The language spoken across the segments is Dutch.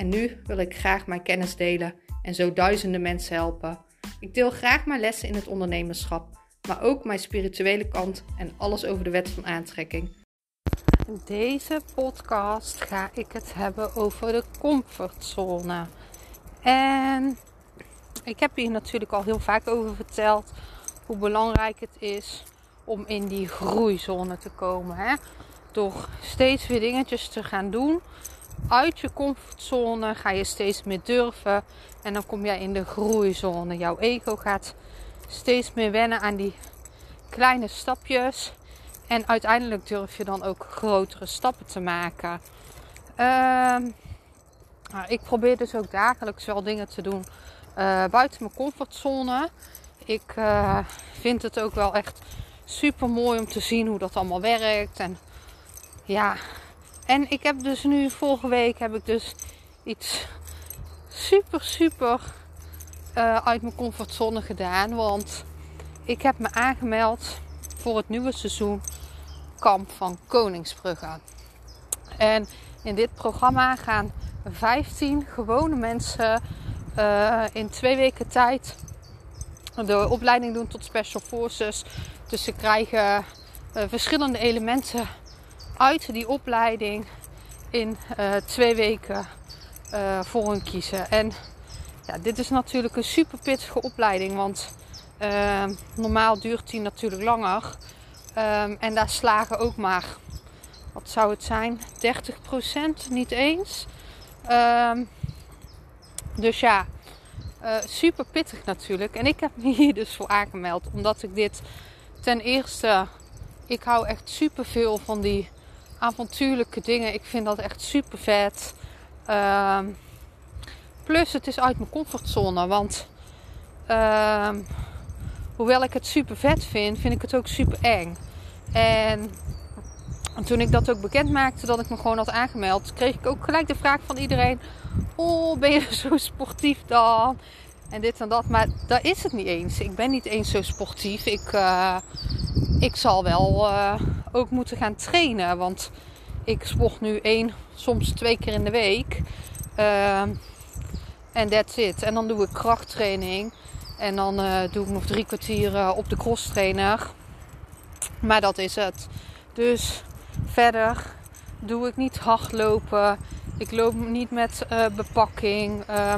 en nu wil ik graag mijn kennis delen en zo duizenden mensen helpen. Ik deel graag mijn lessen in het ondernemerschap, maar ook mijn spirituele kant en alles over de wet van aantrekking. In deze podcast ga ik het hebben over de comfortzone. En ik heb hier natuurlijk al heel vaak over verteld hoe belangrijk het is om in die groeizone te komen. Hè? Door steeds weer dingetjes te gaan doen uit je comfortzone ga je steeds meer durven. En dan kom jij in de groeizone. Jouw ego gaat steeds meer wennen aan die kleine stapjes. En uiteindelijk durf je dan ook grotere stappen te maken. Uh, nou, ik probeer dus ook dagelijks wel dingen te doen uh, buiten mijn comfortzone. Ik uh, vind het ook wel echt super mooi om te zien hoe dat allemaal werkt. En ja, en ik heb dus nu, vorige week heb ik dus iets super, super uh, uit mijn comfortzone gedaan. Want ik heb me aangemeld voor het nieuwe seizoen Kamp van Koningsbrugge. En in dit programma gaan 15 gewone mensen uh, in twee weken tijd de opleiding doen tot Special Forces. Dus ze krijgen uh, verschillende elementen uit die opleiding in uh, twee weken uh, voor hun kiezen. En ja, dit is natuurlijk een super pittige opleiding, want uh, normaal duurt die natuurlijk langer. Um, en daar slagen ook maar, wat zou het zijn, 30% niet eens. Um, dus ja, super pittig natuurlijk. En ik heb me hier dus voor aangemeld, omdat ik dit ten eerste, ik hou echt super veel van die avontuurlijke dingen. Ik vind dat echt super vet. Uh, plus het is uit mijn comfortzone. Want uh, hoewel ik het super vet vind, vind ik het ook super eng. En toen ik dat ook bekend maakte dat ik me gewoon had aangemeld, kreeg ik ook gelijk de vraag van iedereen: Oh, ben je zo sportief dan? En dit en dat. Maar dat is het niet eens. Ik ben niet eens zo sportief. Ik, uh, ik zal wel uh, ook moeten gaan trainen. Want ik sport nu één, soms twee keer in de week. Uh, en that's it. En dan doe ik krachttraining. En dan uh, doe ik nog drie kwartier op de crosstrainer. Maar dat is het. Dus verder doe ik niet hardlopen. Ik loop niet met uh, bepakking. Uh,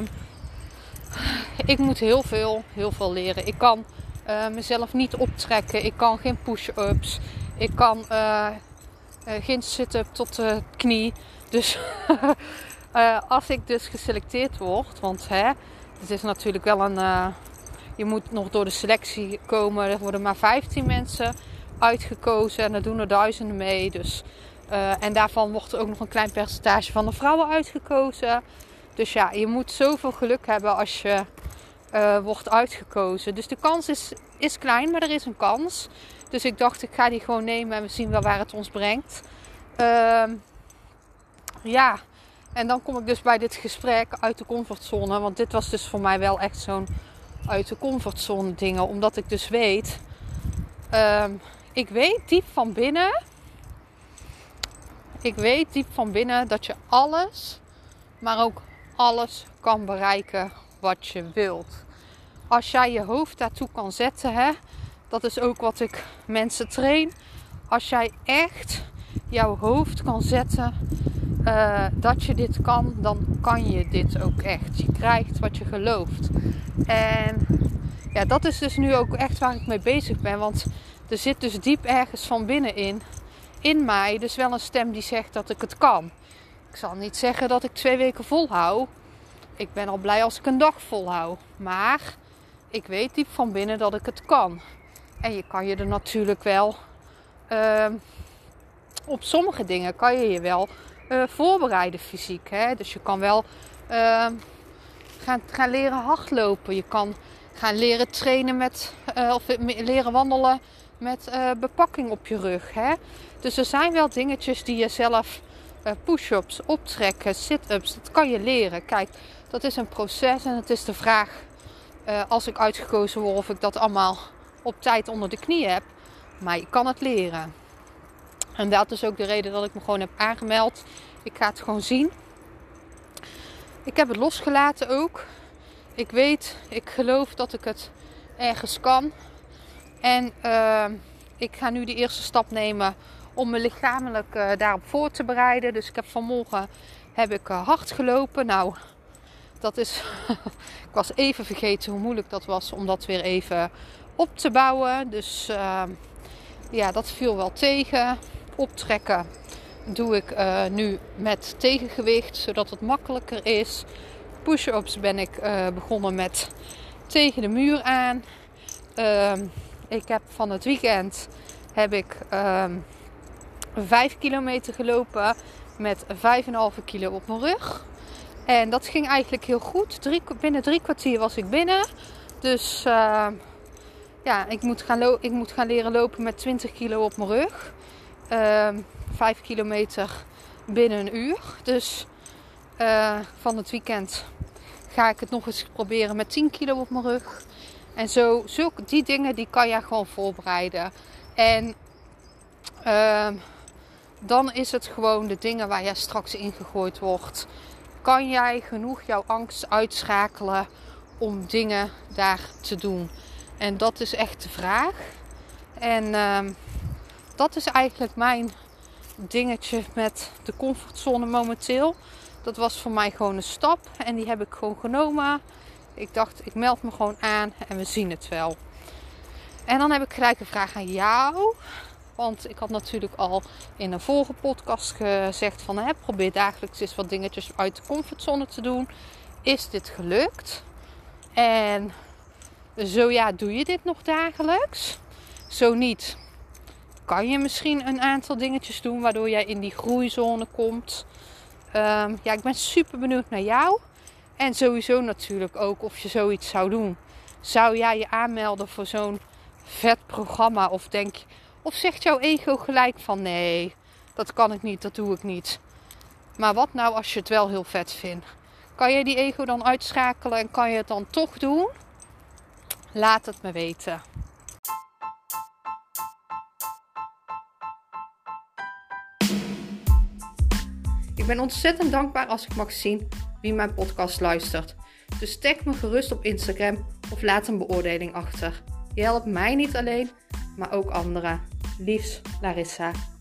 ik moet heel veel, heel veel leren. Ik kan uh, mezelf niet optrekken. Ik kan geen push-ups. Ik kan uh, geen sit-up tot de knie. Dus als ik dus geselecteerd word, want hè, het is natuurlijk wel een. je moet nog door de selectie komen. Er worden maar 15 mensen uitgekozen en er doen er duizenden mee. Dus, en daarvan wordt er ook nog een klein percentage van de vrouwen uitgekozen. Dus ja, je moet zoveel geluk hebben als je uh, wordt uitgekozen. Dus de kans is, is klein, maar er is een kans. Dus ik dacht, ik ga die gewoon nemen en we zien wel waar het ons brengt. Uh, ja, en dan kom ik dus bij dit gesprek uit de comfortzone. Want dit was dus voor mij wel echt zo'n uit de comfortzone dingen. Omdat ik dus weet, uh, ik weet diep van binnen, ik weet diep van binnen dat je alles, maar ook alles kan bereiken wat je wilt. Als jij je hoofd daartoe kan zetten, hè, dat is ook wat ik mensen train. Als jij echt jouw hoofd kan zetten uh, dat je dit kan, dan kan je dit ook echt. Je krijgt wat je gelooft. En ja, dat is dus nu ook echt waar ik mee bezig ben. Want er zit dus diep ergens van binnenin, in mij, dus wel een stem die zegt dat ik het kan. Ik zal niet zeggen dat ik twee weken volhoud. Ik ben al blij als ik een dag volhoud. Maar ik weet diep van binnen dat ik het kan. En je kan je er natuurlijk wel. Uh, op sommige dingen kan je je wel uh, voorbereiden fysiek. Hè? Dus je kan wel uh, gaan, gaan leren hardlopen. Je kan gaan leren trainen met, uh, of leren wandelen met bepakking op je rug. Hè? Dus er zijn wel dingetjes die je zelf, push-ups, optrekken, sit-ups, dat kan je leren. Kijk, dat is een proces en het is de vraag als ik uitgekozen word of ik dat allemaal op tijd onder de knie heb. Maar je kan het leren. En dat is ook de reden dat ik me gewoon heb aangemeld. Ik ga het gewoon zien. Ik heb het losgelaten ook. Ik weet, ik geloof dat ik het ergens kan. En uh, ik ga nu de eerste stap nemen om me lichamelijk uh, daarop voor te bereiden. Dus ik heb vanmorgen heb ik hard gelopen. Nou, dat is. ik was even vergeten hoe moeilijk dat was om dat weer even op te bouwen. Dus ehm, ja, dat viel wel tegen. Optrekken doe ik uh, nu met tegengewicht, zodat het makkelijker is. Push-ups ben ik uh, begonnen met tegen de muur aan. Uh, ik heb van het weekend heb ik ehm, 5 kilometer gelopen met 5,5 kilo op mijn rug. En dat ging eigenlijk heel goed. Binnen drie kwartier was ik binnen. Dus uh, ja, ik moet, gaan ik moet gaan leren lopen met 20 kilo op mijn rug. Uh, 5 kilometer binnen een uur. Dus uh, van het weekend ga ik het nog eens proberen met 10 kilo op mijn rug. En zo, zulke, die dingen die kan je gewoon voorbereiden. En uh, dan is het gewoon de dingen waar jij straks ingegooid wordt. Kan jij genoeg jouw angst uitschakelen om dingen daar te doen? En dat is echt de vraag. En uh, dat is eigenlijk mijn dingetje met de comfortzone momenteel. Dat was voor mij gewoon een stap en die heb ik gewoon genomen. Ik dacht, ik meld me gewoon aan en we zien het wel. En dan heb ik gelijk een vraag aan jou. Want ik had natuurlijk al in een vorige podcast gezegd van hè, probeer dagelijks eens wat dingetjes uit de comfortzone te doen. Is dit gelukt? En zo ja, doe je dit nog dagelijks? Zo niet. Kan je misschien een aantal dingetjes doen waardoor jij in die groeizone komt? Um, ja, ik ben super benieuwd naar jou. En sowieso natuurlijk ook of je zoiets zou doen. Zou jij je aanmelden voor zo'n vet programma? Of denk of zegt jouw ego gelijk van nee, dat kan ik niet, dat doe ik niet. Maar wat nou als je het wel heel vet vindt? Kan je die ego dan uitschakelen en kan je het dan toch doen? Laat het me weten. Ik ben ontzettend dankbaar als ik mag zien wie mijn podcast luistert. Dus tag me gerust op Instagram of laat een beoordeling achter. Je helpt mij niet alleen, maar ook anderen. Liefs, Larissa.